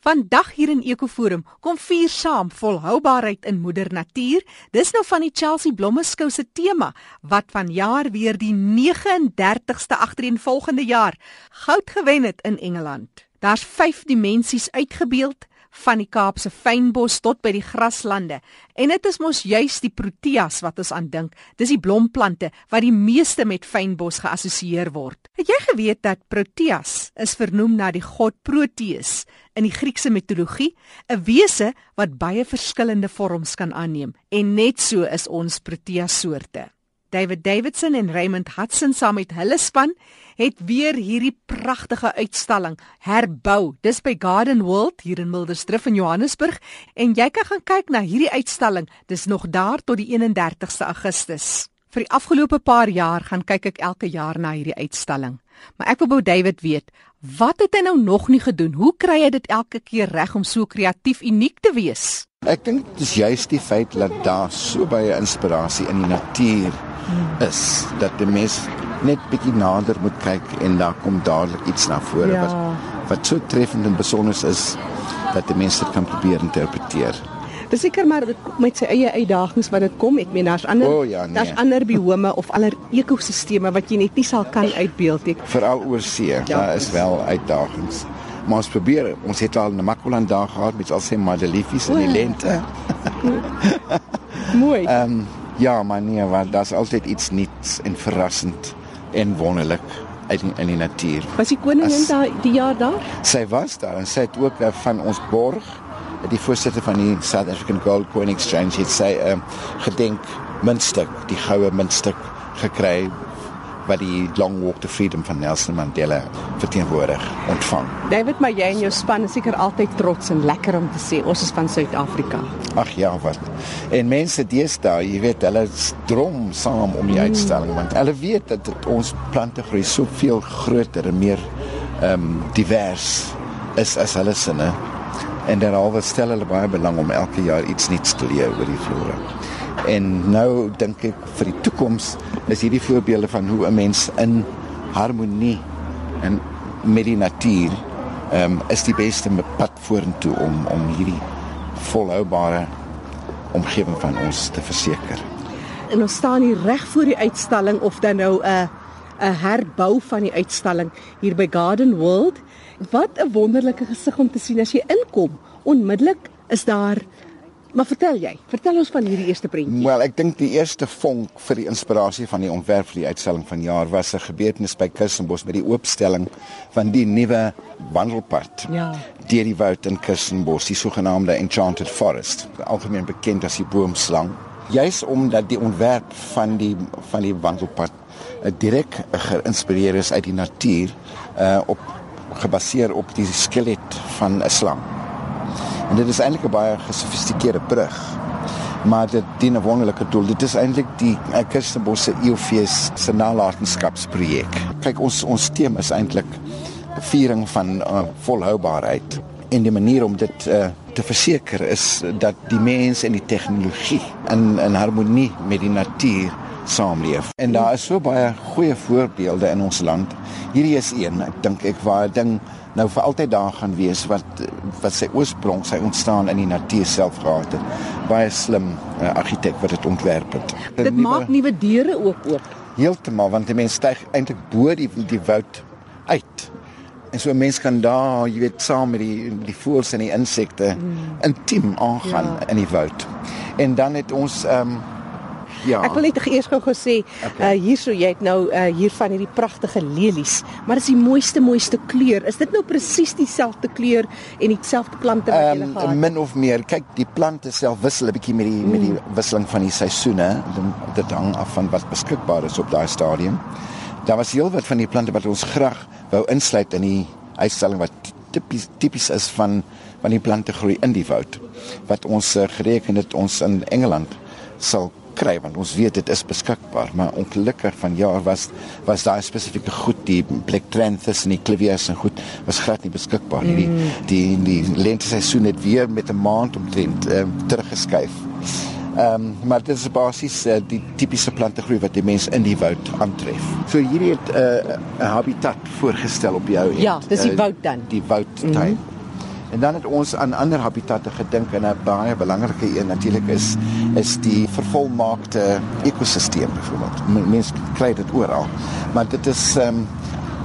Vandag hier in Ekoforum kom vier saam volhoubaarheid in moeder natuur. Dis nou van die Chelsea Blommeskou se tema wat vanjaar weer die 39ste agtereenvolgende jaar goud gewen het in Engeland. Daar's 5 dimensies uitgebeeld van die Kaapse fynbos tot by die graslande. En dit is mos juis die proteas wat ons aandink. Dis die blomplante wat die meeste met fynbos geassosieer word. Het jy geweet dat proteas is vernoem na die god Proteus in die Griekse mitologie, 'n wese wat baie verskillende vorms kan aanneem en net so is ons proteas soorte. David Davidson en Raymond Hudson saam met hulle span het weer hierdie pragtige uitstalling herbou. Dis by Garden World hier in Mildersdrift in Johannesburg en jy kan gaan kyk na hierdie uitstalling. Dis nog daar tot die 31ste Augustus. Vir die afgelope paar jaar gaan kyk ek elke jaar na hierdie uitstalling. Maar ek wil wou David weet, wat het hy nou nog nie gedoen? Hoe kry hy dit elke keer reg om so kreatief uniek te wees? Ek dink dit is juist die feit dat daar so baie inspirasie in die natuur is dat die mens net bietjie nader moet kyk en daar kom dadelik iets na vore ja. wat wat so treffend en besonder is dat die mens dit kan probeer interpreteer. Dis seker maar met sy eie uitdagings wat dit kom. Ek meen daar's ander oh, ja, nee. daar's ander biome of ander ekosisteme wat jy net nie sal kan uitbeeld nie. Veral oor see, ja. daar is wel uitdagings. Maar ons probeer, ons het al 'n Makwaland dag gehad met al sy madeliefies in die lente. Mooi. Ehm um, Ja, maar nee, want daar's altyd iets nuuts en verrassend en wonderlik uit in, in die natuur. Was die koningin daar die jaar daar? Sy was daar en sy het ook uh, van ons borg, die voorsitter van die South African Gold Coin Exchange het sy 'n uh, gedenk muntstuk, die goue muntstuk gekry wat die Long Walk to Freedom van Nelson Mandela verteenwoordig ontvang. David, maar jy en jou span is seker altyd trots en lekker om te sê ons is van Suid-Afrika. Ag ja, wat. En mense deesdae, jy weet, hulle drom saam om die mm. uitstalling want hulle weet dat dit, ons plante groei soveel groter en meer ehm um, divers is as hulle sinne. En daaroor stel hulle baie belang om elke jaar iets nuuts te leer oor die flora. En nou dink ek vir die toekoms is hierdie voorbeelde van hoe 'n mens in harmonie en met die natuur ehm um, is die beste pad vorentoe om om hierdie volhoubare omgewing van ons te verseker. En ons staan hier reg voor die uitstalling of dan nou 'n 'n herbou van die uitstalling hier by Garden World. Wat 'n wonderlike gesig om te sien as jy inkom. Onmiddellik is daar Maar vertel jy, vertel ons van hierdie eerste prentjie. Wel, ek dink die eerste vonk vir die inspirasie van die ontwerp vir die uitstalling van jaar was 'n gebeurtenis by Kirstenbosch met die oopstelling van die nuwe wandelpad. Ja. Deur die woud in Kirstenbosch, die sogenaamde Enchanted Forest, algemeen bekend as die boomslang. Juis omdat die ontwerp van die van die wandelpad uh, direk geïnspireer is uit die natuur uh op gebaseer op die skelet van 'n slang. En dit is eintlik 'n baie gesofistikeerde brug. Maar dit dien 'n wonderlike doel. Dit is eintlik die Kirstenbosch se EOFees se nalatenskapsprojek. Kyk, ons ons tema is eintlik viering van uh, volhoubaarheid. En die manier om dit uh, te verseker is dat die mens en die tegnologie in in harmonie met die natuur saamleef. En daar is so baie goeie voorbeelde in ons land. Hierdie is een, ek dink ek waar ding nou vir altyd daar gaan wees wat wat sy oorsprong, sy ontstaan in die natuur self gehad het. Baie slim uh, argitek wat dit ontwerp het. Dit nieuwe, maak nuwe deure ook oop. Heeltemal want die mens styg eintlik bo die die woud uit. En so 'n mens kan daar, jy weet, saam met die die voëls en die insekte mm. intiem aangaan ja. in die woud. En dan het ons ehm um, Ja. Ek wil net eers gou gesê, okay. uh hierso jy het nou uh hier van hierdie pragtige lelies, maar dis die mooiste mooiste kleur. Is dit nou presies dieselfde kleur en dieselfde plante wat jy um, gehad het? Min of meer. Kyk, die plante self wissel 'n bietjie met die mm. met die mm. wisseling van die seisoene. Dit hang af van wat beskikbaar is op daai stadium. Daar was heelwat van die plante wat ons graag wou insluit in die uitstalling wat tipies tipies is van van die plante groei in die woud wat ons uh, gereken het ons in Engeland sal kry want ons weet dit is beskikbaar maar ongelukkig van jaar was was daai spesifieke goed die Black Tranthus en die Clivias en goed was glad nie beskikbaar nie mm. die die, die lente seisoen het weer met 'n maand omtrent uh, teruggeskuif. Ehm um, maar dit is basies uh, die tipiese plante groei wat die mens in die woud aantref. So hierdie het eh, 'n uh, habitat voorgestel op jou Ja, dis die uh, woud dan. Die woudtuin. Mm -hmm. En dan het ons aan ander habitatte gedink en 'n baie belangrike een natuurlik is is die vervolmaakte ekosisteem byvoorbeeld. Mense kry dit oral. Maar dit is um,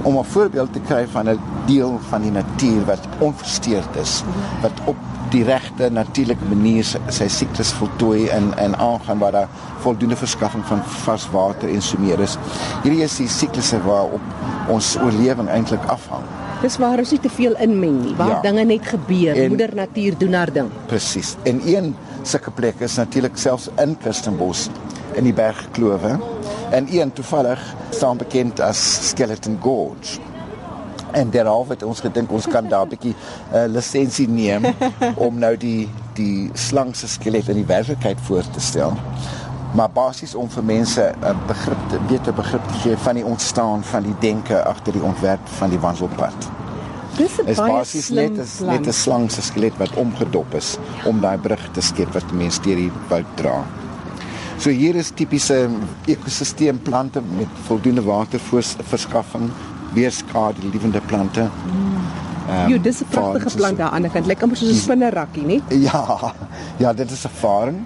om 'n voorbeeld te kry van 'n deel van die natuur wat onversteurd is, wat op die regte natuurlike manier sy, siklus voltooi en en aangaan waar daar voldoende verskaffing van vars water en so meer is. Hierdie is die siklusse waarop ons oorlewing eintlik afhang. Dis waar ons nie te veel inmeng nie, waar ja. dinge net gebeur, en, moeder natuur doen haar ding. Presies. En een sulke plek is natuurlik selfs in Kirstenbosch in die bergklowe. En een toevallig staan bekend as Skeleton Gorge. En daaroor het ons gedink ons kan daar 'n bietjie 'n uh, eh, lisensie neem om nou die die slang se skelet in die werklikheid voor te stel maar basies om vir mense 'n begrip te beter begrip te gee van die ontstaan van die denke agter die ontwerp van die wandelpad. Dis 'n basies net as net 'n slang se skelet wat omgedop is om daai brug te skep wat mense deur die woud dra. So hier is tipiese ekosisteemplante met voldoende waterverskaffing, weerskade lewende plante. Mm. Um, jo, dis 'n pragtige plant daar aan die kant, lyk amper soos 'n spinnerakkie, nie? Ja. Ja, dit is 'n faring.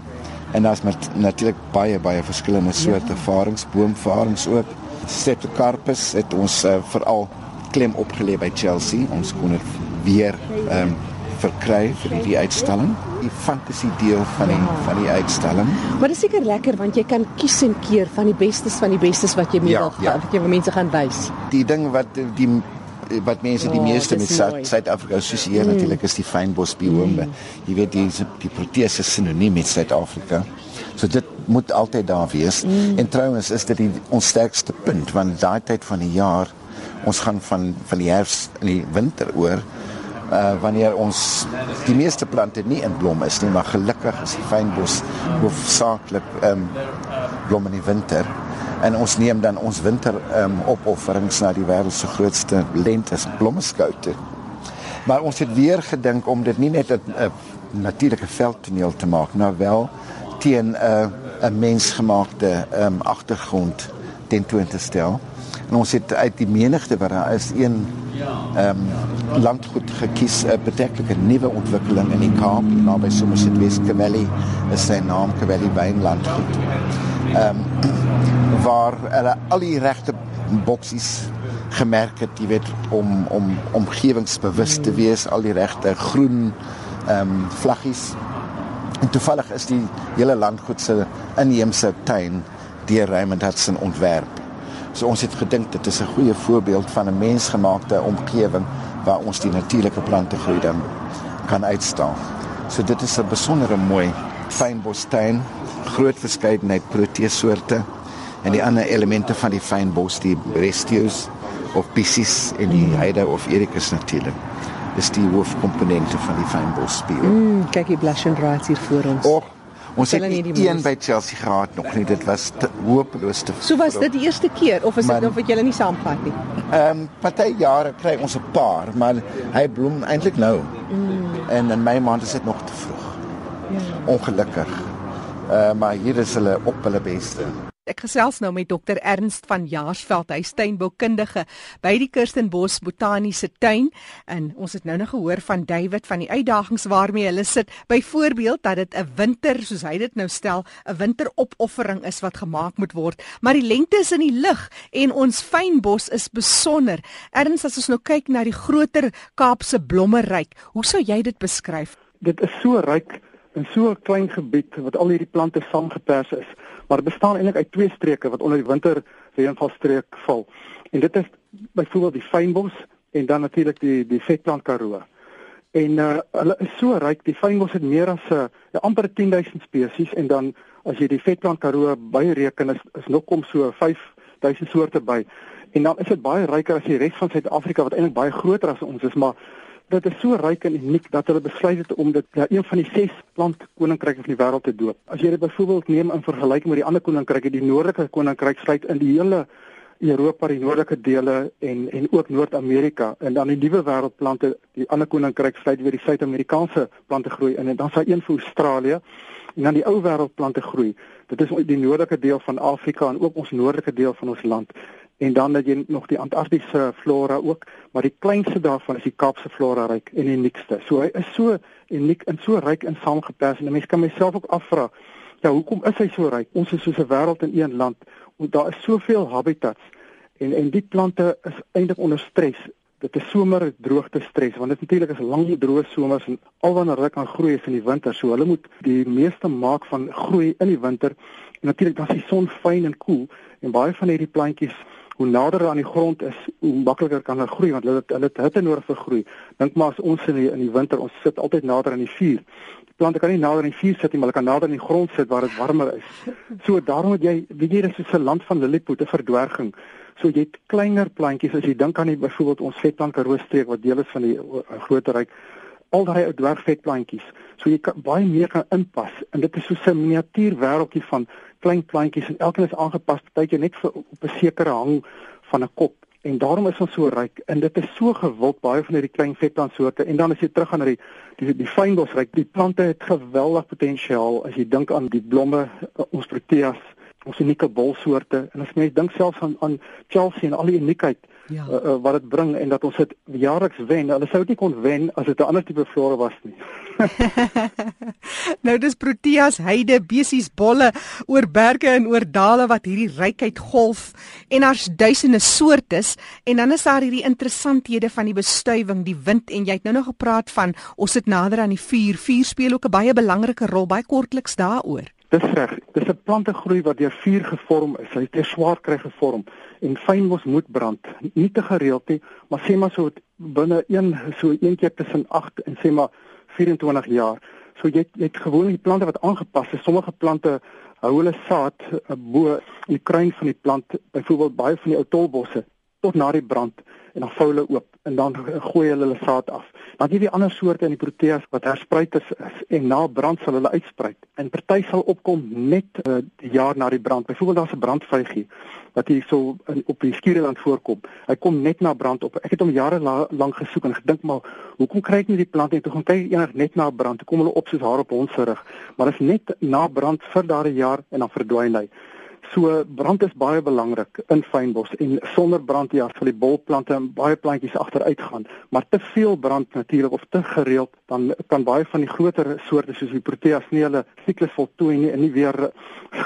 En daar's met natuurlik baie baie verskillende soorte ja. varings, boomvarings ook. Streptocarpus het ons uh, veral klem opgelê by Chelsea. Ons kon dit weer ehm um, verkry vir die uitstalling. Die fantasy deel van die ja. van die uitstalling. Maar dit is seker lekker want jy kan kies en keer van die bestes van die bestes wat jy mee ja, wil ja. wat jy vir mense gaan wys. Die ding wat die wat mense die oh, meeste met Suid-Afrika assosieer mm. natuurlik is die fynbos biome. Mm. Jy weet die die protese sinoniem met Suid-Afrika. So dit moet altyd daar wees. Mm. En trouens is dit die, ons sterkste punt want daai tyd van die jaar ons gaan van van die herfs in die winter oor uh wanneer ons die meeste plante nie in blom is nie maar gelukkig is die fynbos hoofsaaklik um blom in die winter en ons neem dan ons winter um, opofferings na die wêreld se grootste lentes blommeskoute. Maar ons het weer gedink om dit nie net 'n natuurlike veldtoneel te maak, maar wel teen 'n uh, 'n mensgemaakte um, agtergrond tentoon te stel. En ons het uit die menigte wat daar is een ehm um, landgoed gekies 'n beteklike nuwe ontwikkeling in die Kaap naby Somerset West Valley is sy naam Valley Wynlandgoed. Ehm um, waar hulle al die regte boksies gemerk het, jy weet, om om omgewingsbewus te wees, al die regte groen ehm um, vlaggies. En toevallig is die hele landgoed se inheemse tuin deur Raymond Hudson ontwerp. So ons het gedink dit is 'n goeie voorbeeld van 'n mensgemaakte omgewing waar ons die natuurlike plante groei dan kan uitstaan. So dit is 'n besondere mooi fynbostuin, groot verskeidenheid proteesoorte en die ander elemente van die fynbos, die restius of pieces in die heide of ericus natuurlik. Dis die hoofkomponente van die fynbos speel. Mm, kyk hier blush and right hier voor ons. Och, ons het nie een by Chelsea gehad nog nie. Dit was hopeloos te So was dit die eerste keer of is dit of het julle nie saamvat nie? Ehm um, party jare kry ons 'n paar, maar hy bloem eintlik nou. Mm. En in my maand is dit nog te vroeg. Ja. Ongelukkig. Uh, maar hier is hulle op hulle beste. Ek gesels nou met dokter Ernst van Jaarsveld, hy tuinboukundige by die Kirstenbos Botaniese Tuin en ons het nou nog gehoor van David van die uitdagings waarmee hulle sit. Byvoorbeeld dat dit 'n winter, soos hy dit nou stel, 'n winteropoffering is wat gemaak moet word, maar die lengte is in die lug en ons fynbos is besonder. Ernst, as ons nou kyk na die groter Kaapse blommeryk, hoe sou jy dit beskryf? Dit is so ryk in so 'n klein gebied wat al hierdie plante saamgepers is maar bestaan eintlik uit twee streke wat onder die winter reënvalstreek val. En dit is byvoorbeeld die fynbos en dan natuurlik die die vetplant Karoo. En uh hulle is so ryk, die fynbos het meer as 'n uh, ja, amper 10000 spesies en dan as jy die vetplant Karoo byreken is is nog kom so 5000 soorte by. En dan is dit baie ryker as die res van Suid-Afrika wat eintlik baie groter as ons is, maar dit is so ryk en uniek dat hulle besluit het om dit ja, een van die ses plant koninkryke van die wêreld te doop. As jy dit byvoorbeeld neem in vergelyking met die ander koninkryke, die noordelike koninkryk sluit in die hele Europa, die noordelike dele en en ook Noord-Amerika en dan die nuwe wêreldplante, die ander koninkryk sluit weer die Suid-Amerikaanse plante groei in en dan sal een vir Australië en dan die ou wêreldplante groei. Dit is die noordelike deel van Afrika en ook ons noordelike deel van ons land en dan het jy nog die Antarktiese flora ook, maar die kleinste daarvan is die Kaapse flora ryk en uniekste. So hy is so uniek en so ryk in saamgepers en mense kan myself ook afvra, ja, hoekom is hy so ryk? Ons is soos 'n wêreld in een land. Daar is soveel habitats en en die plante is eintlik onder stres dit is somer droogte stres want dit natuurlik is lang droë somers en al wanneer hulle kan groei is in die winter so hulle moet die meeste maak van groei in die winter en natuurlik dan is die son fyn en koel en baie van hierdie plantjies hoe nader aan die grond is hoe makliker kan hulle groei want hulle hulle het hitte nodig vir groei. Dink maar as ons in die, in die winter ons sit altyd nader aan die vuur. Die plante kan nie nader aan die vuur sit nie maar hulle kan nader aan die grond sit waar dit warmer is. So daarom het jy weet jy dis so 'n land van lillipotte verdwerging. So jy het kleiner plantjies as jy dink aan die byvoorbeeld ons vetplant Karoo streek wat deel is van die uh, groter ryk al daai ou dwergvetplantjies. So jy kan baie meer kan inpas. En dit is so 'n miniatuur wêreldjie van klein plantjies en elkeen is aangepas partytjie net vir op 'n sekere hang van 'n kop. En daarom is ons so ryk. En dit is so gewild baie van hierdie klein vetplantsoorte. En dan as jy terug gaan na die die, die fynbosryk die plante het geweldig potensiaal. As jy dink aan die blomme uh, ons proteas ons unieke bolsoorte. En as mens dink selfs aan aan Chelsea en al die uniekheid ja. uh, uh, wat dit bring en dat ons dit jaarliks wen. Hulle sou dit nie kon wen as dit 'n ander tipe flora was nie. nou dis proteas, heide, besies, bolle oor berge en oor dale wat hierdie rykheid golf en daar's duisende soortes en dan is daar hierdie interessanthede van die bestuiving, die wind en jy het nou nog gepraat van ons sit nader aan die vuur. Vuur speel ook 'n baie belangrike rol, baie kortliks daaroor. Dis reg. Dis 'n plante groei wat deur vuur gevorm is. Hy het deur swaarkry gevorm en fynbos moet brand. Nie te gereeld nie, maar sê maar so binne een so een keer tussen 8 en sê maar 24 jaar. So jy jy het gewoon die plante wat aangepas is. Sommige plante hou hulle saad uh, bo in die kruin van die plant, byvoorbeeld baie van die ou tolbosse tot na die brand en dan vou hulle oop en dan gooi hulle hulle saad af. Dan het jy die ander soorte in die proteas wat herspruiters is en na brand sal hulle uitspruit. En party sal opkom net uh, die jaar na die brand. Byvoorbeeld daar's 'n brandvygie wat hier so in, op die skiereiland voorkom. Hy kom net na brand op. Ek het hom jare la, lank gesoek en gedink maar hoekom kry ek nie die plant nie? Toe gaan kyk enig net na brand. Toe kom hulle op soos haar op hond se rug. Maar dit is net na brand vir daardie jaar en dan verdwyn hy. So brand is baie belangrik in fynbos en sonder brand ja sal die bolplante en baie plantjies agteruit gaan, maar te veel brand natuurlik of te gereeld dan kan baie van die groter soorte soos die proteas nie hulle siklus voltooi nie en nie weer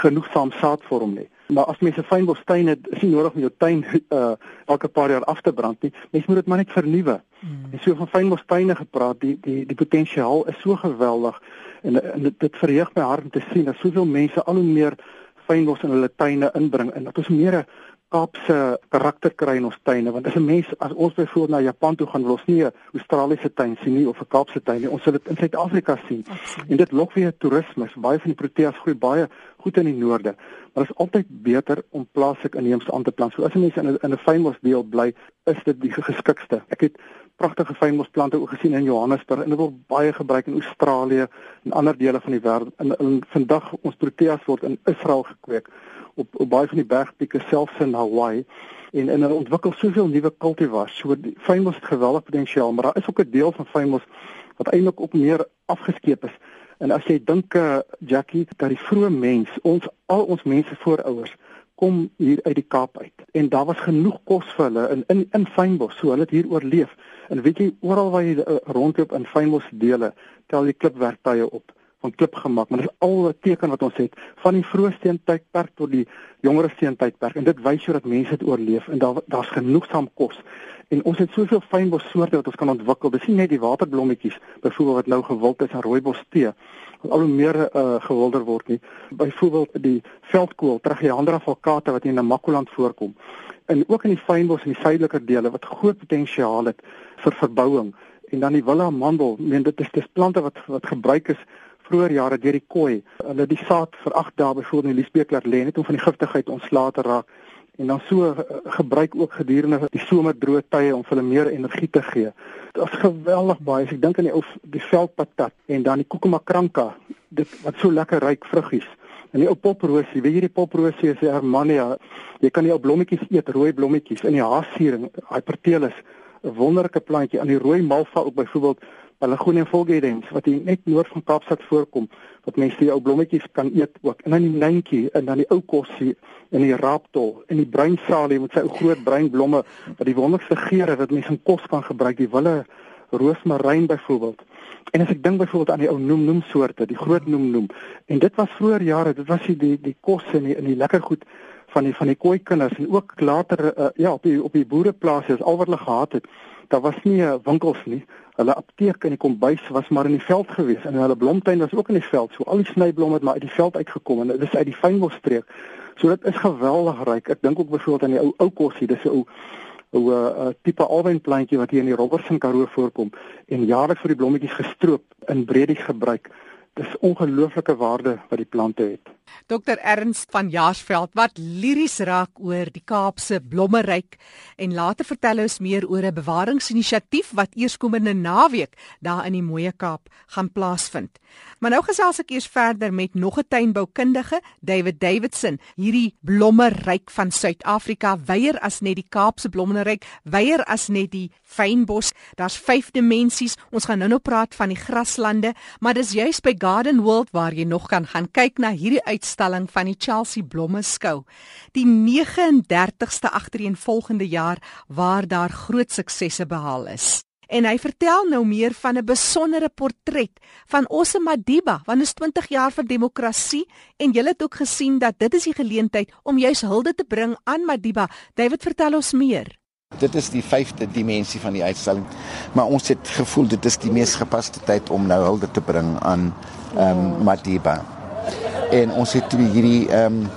genoegsaam saad vorm nie. Maar as mens 'n fynbostuin het, is nie nodig om jou tuin uh, elke paar jaar af te brand nie. Mens moet dit maar net vernuwe. Hmm. En so van fynbostuine gepraat, die die die potensiaal is so geweldig en, en dit, dit verheug my hart om te sien dat soveel mense al hoe meer fynbos in hulle tuine inbring en dat ons meer 'n Kaapse karakter kry in ons tuine want as 'n mens as ons byvoorbeeld na Japan toe gaan wil ons nie 'n Australiese tuin sien nie of 'n Kaapse tuin nie. Ons wil dit in Suid-Afrika sien. Absoluut. en dit lok weer toerisme. Baie van die proteas groei baie goed in die noorde. Maar dit is altyd beter om plaaslik inheemse aan te plant. So as 'n mens in 'n in 'n fynbos deel bly is dit die geskikste. Ek het pragtige fynbosplante ook gesien in Johannesburg en dit word baie gebruik in Australië en ander dele van die wêreld. En, en vandag ons proteas word in Israel gekweek op op baie van die bergpieke selfs in Hawaii en en hulle ontwikkel soveel nuwe kultivars. So fynbos het geweldig potensiaal, maar daar is ook 'n deel van fynbos wat eintlik op meer afgeskeep is. En as jy dink uh, Jackie dat die vroeë mens, ons al ons mense voorouers kom hier uit die Kaap uit en daar was genoeg kos vir hulle in in in fynbos, so hulle het hier oorleef. En weet jy, oral waar jy uh, rondloop in fynbos dele, tel jy klipwerktuie op van klip gemaak, maar dit is al 'n teken wat ons het van die vroeë steentydperk tot die jongere steentydperk en dit wys jou dat mense dit oorleef en daar daar's genoegsaam kos. En ons het soveel fynbos soorte wat ons kan ontwikkel. Dis nie net die waterblommetjies byvoorbeeld wat nou gewild is aan rooibos tee wat al hoe meer uh, gewilder word nie. Byvoorbeeld die veldkool, Tracheandra falcata wat in Namakoland voorkom en ook in die fynbos in die suideliker dele wat groot potensiaal het vir verbouing en dan die willa mandel, meen dit is dis plante wat wat gebruik is vroeër jare deur die koei. Hulle die saad vir 8 dae byvoorbeeld in die liesbeekler lê net om van die giftigheid ontslae te raak en dan so uh, gebruik ook gedurende die somerdroë tye om hulle meer energie te gee. Dit is geweldig baie. Ek dink aan die ou die veldpatat en dan die kokomakranka, dit wat so lekker ryk vruggies. En die ou poprosie, weet jy die poprosie is Hermania. Jy kan die ou blommetjies eet, rooi blommetjies in die haassuring, hypertelis, 'n wonderlike plantjie aan die rooi malva ook byvoorbeeld Hulle groene volgedens wat hier net noord van Kaapstad voorkom wat mense die ou blommetjies kan eet ook. En dan die nyntjie en dan die ou kossie en die raaptol en die bruin salie met sy ou groot bruin blomme wat die wonderlikste geure wat mense in kos kan gebruik, die wille roosmaryn byvoorbeeld. En as ek dink byvoorbeeld aan die ou noem noem soorte, die groot noem noem. En dit was vroeër jare, dit was die die, die kos en die die lekker goed van die van die koi kinders en ook later uh, ja op die op die boereplase is al wat hulle gehad het. Daar was nie uh, winkels nie. Hulle apteek en die kombuis was maar in die veld gewees en hulle blomtuin was ook in die veld. So al die snyblomme het maar uit die veld uitgekom en dit is uit die fynbosstreek. So dit is geweldig ryk. Ek dink ook byvoorbeeld aan die ou ou kossie, dis 'n ou 'n uh, tipe alwynplantjie wat hier in die Robertson Karoo voorkom en jaarliks vir die blommetjies gestroop in breedie gebruik. Dis ongelooflike waarde wat die plante het. Dr Ernst van Jaarsveld wat liries raak oor die Kaapse blommeryk en later vertel ons meer oor 'n bewaringsinisiatief wat eerskomende naweek daar in die Mooie Kaap gaan plaasvind. Maar nou gesels ek eers verder met nog 'n tuinboukundige, David Davidson. Hierdie blommeryk van Suid-Afrika weier as net die Kaapse blommeryk, weier as net die fynbos. Daar's 5 dimensies. Ons gaan nou-nou praat van die graslande, maar dis juis by Garden World waar jy nog kan gaan kyk na hierdie uitstalling van die Chelsea Blomme Skou. Die 39ste agtereenvolgende jaar waar daar groot suksesse behaal is. En hy vertel nou meer van 'n besondere portret van Osse Madiba, want is 20 jaar vir demokrasie en jy het ook gesien dat dit is die geleentheid om juis hulde te bring aan Madiba. David, vertel ons meer. Dit is die 5de dimensie van die uitstalling. Maar ons het gevoel dit is die mees gepaste tyd om nou hulde te bring aan ehm um, Madiba en ons het hierdie ehm um,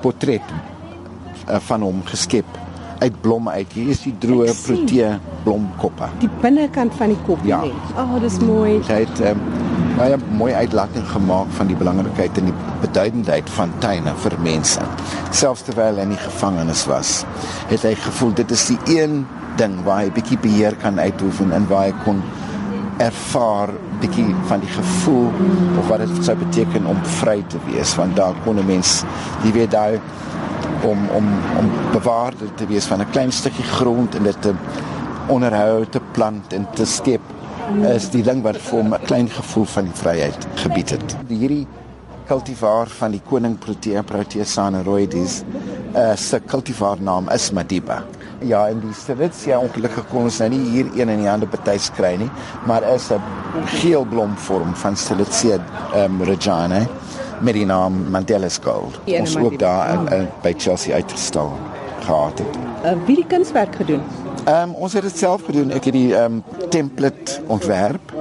portret uh, van hom geskep uit blomme uit. Hier is die droë protee blomkoppe. Die binnekant van die kop ja. net. Ag, oh, dis mooi. Hy het ehm um, baie mooi uitlatting gemaak van die belangrikheid en die beduidendheid van tuine vir mense. Selfs terwyl hy in die gevangenis was, het hy gevoel dit is die een ding waar hy bietjie beheer kan uitoefen en waar hy kon ervaar bietjie van die gevoel of wat dit sou beteken om vry te wees want daar kon 'n mens jy weet daai om om om bewaar te wees van 'n klein stukkie grond en dit te onderhou te plant en te skep is die ding wat vir hom 'n klein gevoel van vryheid gebied het. Hierdie kultivar van die koning Protea Protea Saneroides uh, se kultivar naam is Madiba Ja, en die Strelitzia ongelukkig kon ons nou nie hier een in die hande betuis kry nie, maar is 'n geel blomvorm van Strelitzia um, regina met die naam Mandela's Gold. Ja, ons ook daar in, in, by Chelsea uitgestal gehad het. Uh, wie die kunswerk gedoen? Um, ons het dit self gedoen. Ek het die um, template ontwerp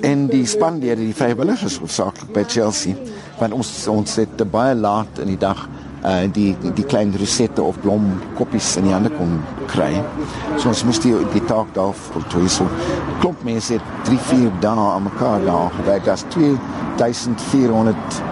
en die spanlede, die vrywilligers hoofsaaklik by Chelsea, want ons ons het baie laat in die dag uh die die klein rosette of blomkoppies in die hande kon kry. So ons moes die die taak daar voltooi so. Klomp mense het 3 4 dae aan mekaar daar gewerk as 2400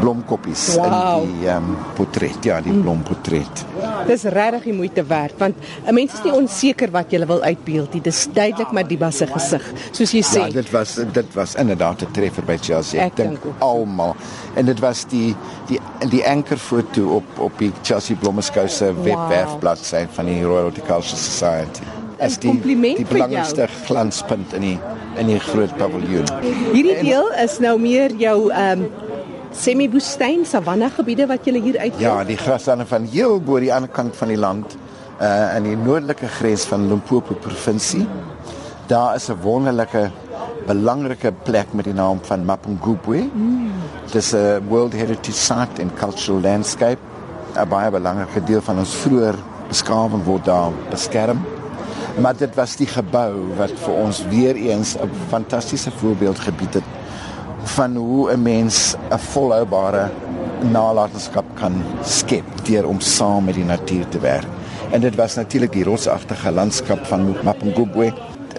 blomkoppies wow. in die um, portret, ja, die mm. blomportret. Dis regtig die moeite werd want 'n mens is nie onseker wat jy wil uitbeeld nie. Dis duidelik maar die basse gesig, soos jy sê. Ja, dit was dit was inderdaad 'n treffer by Chelsea. Ek, Ek dink almal en dit was die die die ankerfoto op op die Chelsea Blommeskou se wow. webwerfbladsy van die Royal Horticultural Society. As die die belangrikste glanspunt in die in die groot paviljoen. Hierdie deel is nou meer jou ehm um, semi-woestyn savanna gebiede wat jy hier uit Ja, die graslande van heel bo die ander kant van die land uh in die noordelike grens van Limpopo provinsie. Daar is 'n wonderlike belangrike plek met die naam van Mapungubwe. Mm. Dis 'n World Heritage Site in Cultural Landscape. 'n baie belangrike deel van ons vroeër beskawing word daar beskerm. Maar dit was die gebou wat vir ons weer eens 'n fantastiese voorbeeld gebied het van hoe 'n mens 'n volhoubare nalatenskap kan skep deur om saam met die natuur te werk. En dit was natuurlik die rotsagtige landskap van Mapungubwe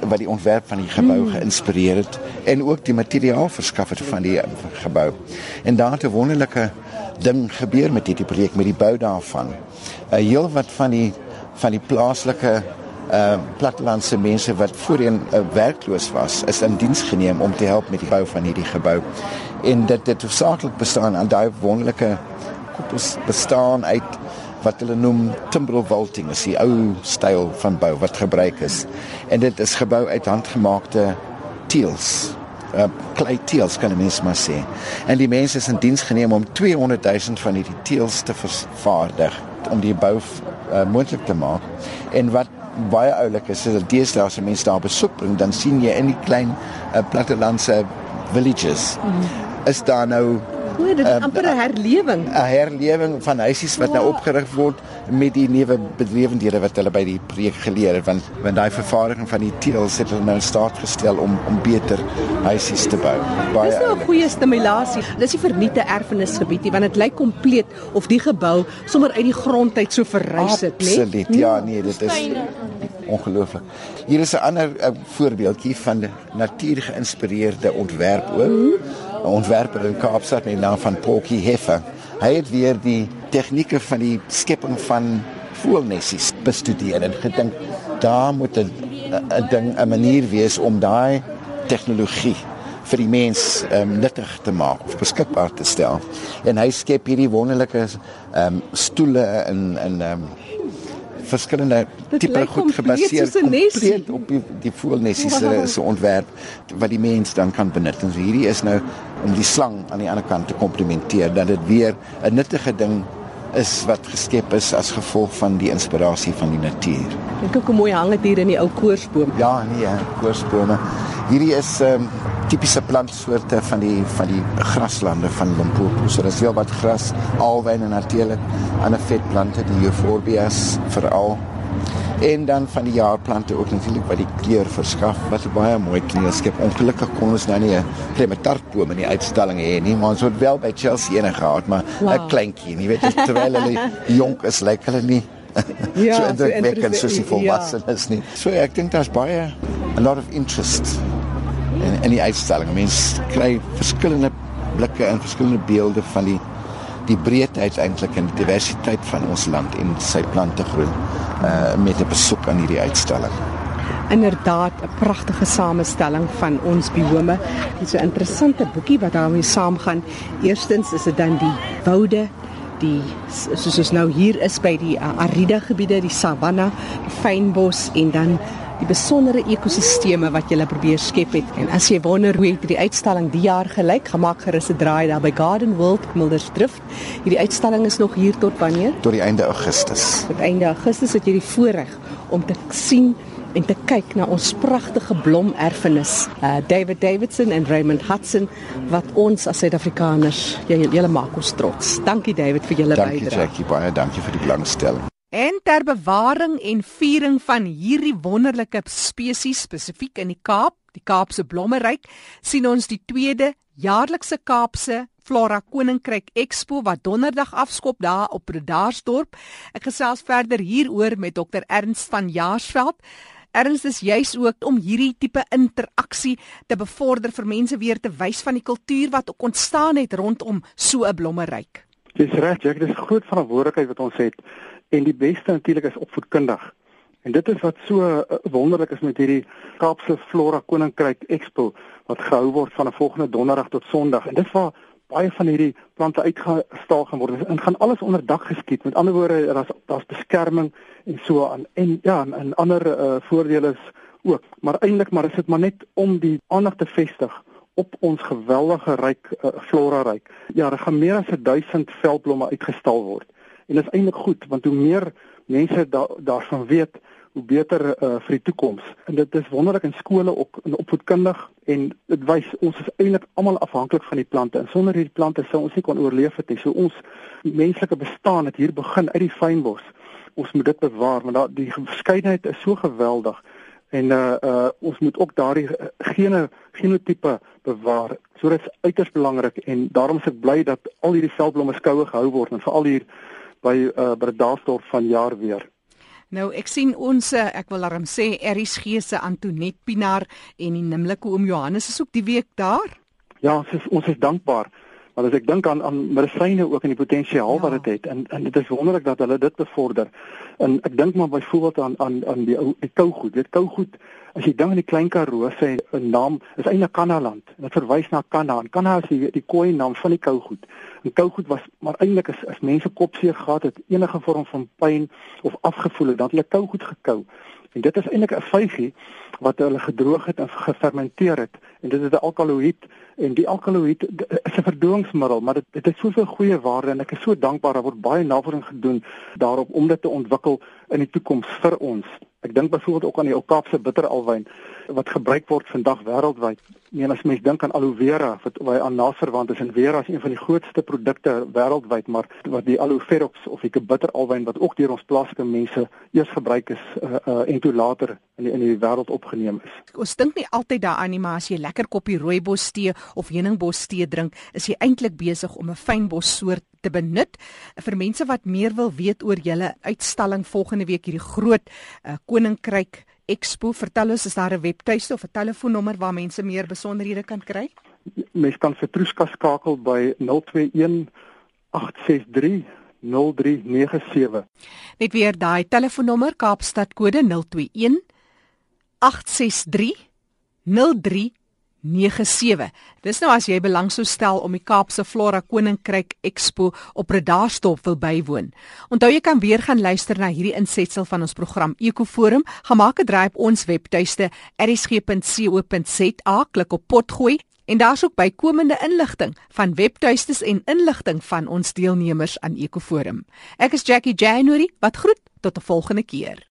wat die ontwerp van die gebou mm. geïnspireer het en ook die materiaal verskaf het van die gebou. En daar het 'n wonderlike ding gebeur met hierdie projek met die bou daarvan. 'n Heel wat van die van die plaaslike uh plattelandse mense wat voorheen uh, werkloos was, is in diens geneem om te help met die bou van hierdie gebou. En dit het hoofsaaklik bestaan aan daai wonderlike koepels bestaan uit wat hulle noem timber vaulting, is die ou styl van bou wat gebruik is. En dit is gebou uit handgemaakte teels. Uh, klei teels kan mens maar sê. En die mense is in diens geneem om 200 000 van hierdie teels te vervaardig om die bou uh, moontlik te maak. En wat baie oulik is, is dat deesdae as mense daar besoek bring, dan sien jy in die klein uh, plattelandse villages mm. is daar nou O, dit is um, amper 'n herlewing. 'n Herlewing van huisies wat nou opgerig word met die nuwe bedrywenhede wat hulle by die projek geleer het want want daai vervaardiging van die teels het hulle nou in staat gestel om om beter huisies te bou. Baie Dis nou 'n goeie stimulasie. Dis nie verniete erfenisgebied nie want dit lyk kompleet of die gebou sommer uit die grond uit so verrys het, né? Absoluut. Ja, nee, dit is ongelooflik. Hier is 'n ander voorbeeldjie van natuur geïnspireerde ontwerp ook. Mm -hmm 'n ontwerper in Kaapstad met die naam van Polkie Heffer. Hy het weer die tegnieke van die skepping van voelnessies bestudeer en gedink daar moet 'n ding 'n manier wees om daai tegnologie vir die mens um, nuttig te maak of beskikbaar te stel. En hy skep hierdie wonderlike ehm um, stoele in in ehm um, verskillende tipe goed gebaseer kompleet op die die voelnessies se wow. se ontwerp wat die mens dan kan benut. En so hierdie is nou om die slang aan die ander kant te komplementeer dat dit weer 'n nuttige ding is wat geskep is as gevolg van die inspirasie van die natuur. Ek kyk hoe mooi hang dit hier in die ou koorsboom. Ja, nee, koorsbome. Hierdie is ehm um, tipiese plantsoorte van die van die graslande van Limpopo. So daar's heel wat gras, alwyne natuurlik, ander vetplante, die euphorbias veral. En dan van die jaarplante ook natuurlik wat die kleur verskaf. Wat 'n baie mooi kneelskep. Ongelukkig kon ons nou nie 'n klemetartboom in die uitstalling hê nie, maar ons het wel by Chelsea een gehad, maar 'n wow. kleintjie, jy weet, terwyl hulle jonk is, lyk hulle nie ja, so indrukwekkend soos die volwassenes ja. nie. So ek dink daar's baie a lot of interest in in die uitstalling. Mense kry verskillende blikke en verskillende beelde van die die breedheid eintlik en die diversiteit van ons land en sy plantegroen uh met 'n besoek aan hierdie uitstalling. Inderdaad 'n pragtige samestelling van ons biome. Dit is 'n interessante boekie wat daarmee saamgaan. Eerstens is dit dan die woude die soos ons nou hier is by die uh, aride gebiede, die savanna, die fynbos en dan die besondere ekosisteme wat jy probeer skep het. En as jy wonder hoe het die uitstalling die jaar gelyk, gemaak gerus 'n draai daar by Garden World Mildersdrift. Hierdie uitstalling is nog hier tot wanneer? Tot die einde Augustus. Tot einde Augustus het jy die voorreg om te sien en te kyk na ons pragtige blomerfenis. Uh, David Davidson en Raymond Hudson wat ons as Suid-Afrikaners julle maak ons trots. Dankie David vir julle bydrae. Dankie Jackie, baie dankie vir die belangstelling. En ter bewaring en viering van hierdie wonderlike spesies spesifiek in die Kaap, die Kaapse Blommeryk, sien ons die tweede jaarlikse Kaapse Flora Koninkryk Expo wat donderdag afskop daar op Bredasdorp. Ek gesels verder hieroor met Dr Ernst van Jaarsveld. Ernst is juis ook om hierdie tipe interaksie te bevorder vir mense weer te wys van die kultuur wat ook ontstaan het rondom so 'n blommeryk. Dis reg, ek dis groot verantwoordelikheid wat ons het en die beste natuurlik is opvoedkundig. En dit is wat so uh, wonderlik is met hierdie Kaapse Flora Koninkryk Expo wat gehou word van 'n volgende donderdag tot Sondag. En dit waar baie van hierdie plante uitgestal gaan word. En gaan alles onder dak geskied. Met ander woorde, daar's daar's beskerming en so aan en ja, en, en ander uh, voordele is ook. Maar eintlik maar is dit maar net om die aandag te vestig op ons geweldige ryk uh, flora ryk. Ja, daar gaan meer as 1000 veldblomme uitgestal word. En dit is eintlik goed want hoe meer mense da daarvan weet, hoe beter uh, vir die toekoms. En dit is wonderlik in skole ook in opvoedkundig en dit wys ons is eintlik almal afhanklik van die plante. En sonder hierdie plante sou ons nie kon oorleef het nie. So ons menslike bestaan het hier begin uit die fynbos. Ons moet dit bewaar want daar die verskeidenheid is so geweldig en uh uh ons moet ook daardie gene genotipe bewaar. So dit is uiters belangrik en daarom is ek bly dat al hierdie veldblomme skoue gehou word en veral hier by uh, by Daasdorp van jaar weer. Nou ek sien ons eh, ek wil daarom sê RSG se Antonet Pinaar en die Nimmelike oom Johannes is ook die week daar. Ja, ons is ons is dankbaar. Want as ek dink aan aan medisyne ook en die potensiaal ja. wat dit het en en dit is wonderlik dat hulle dit bevorder. En ek dink maar byvoorbeeld aan aan aan die ou die kougoed. Dit kougoed as jy dink aan die klein Karoo se 'n naam is eintlik Kanaland. Dit verwys na Kana. En Kana is die die koei naam van die kougoed. En kougoed was maar eintlik as as mense kopseer gehad het, enige vorm van pyn of afgevoel het, dan het hulle kougoed gekou En dit is eintlik 'n vygie wat hulle gedroog het en gefermenteer het en dit is 'n alkaloïed en die alkaloïed is 'n verdowingsmiddel maar dit dit het soveel goeie waarde en ek is so dankbaar daar word baie navorsing gedoen daarop om dit te ontwikkel in die toekoms vir ons. Ek dink byvoorbeeld ook aan die ou Kaapse bitteralwyn wat gebruik word vandag wêreldwyd. Nee, as mens dink aan aloe vera wat baie aan naverwant is en vera is een van die grootste produkte wêreldwyd, maar wat die aloe verox of die bitteralwyn wat ook deur ons plaaslike mense eers gebruik is uh, uh, en toe later in die, in die wêreld opgeneem is. Ons dink nie altyd daaraan nie, maar as jy lekker koppie rooibos tee of heuningbos tee drink, is jy eintlik besig om 'n fynbos soort te benut. Vir mense wat meer wil weet oor julle uitstalling volgende week hierdie groot uh, koninkryk Expo. Vertel ons is daar 'n webtuiste of 'n telefoonnommer waar mense meer besonderhede kan kry? Mens kan vir Troeska skakel by 021 863 0397. Net weer daai telefoonnommer Kaapstad kode 021 863 0397. 97. Dis nou as jy belang sou stel om die Kaapse Flora Koninkryk Expo op Redaarstop wil bywoon. Onthou jy kan weer gaan luister na hierdie insetsel van ons program Ekoforum. Gemaak 'n draai op ons webtuiste erisg.co.za, klik op potgooi en daar's ook bykomende inligting van webtuistes en inligting van ons deelnemers aan Ekoforum. Ek is Jackie January, wat groet tot 'n volgende keer.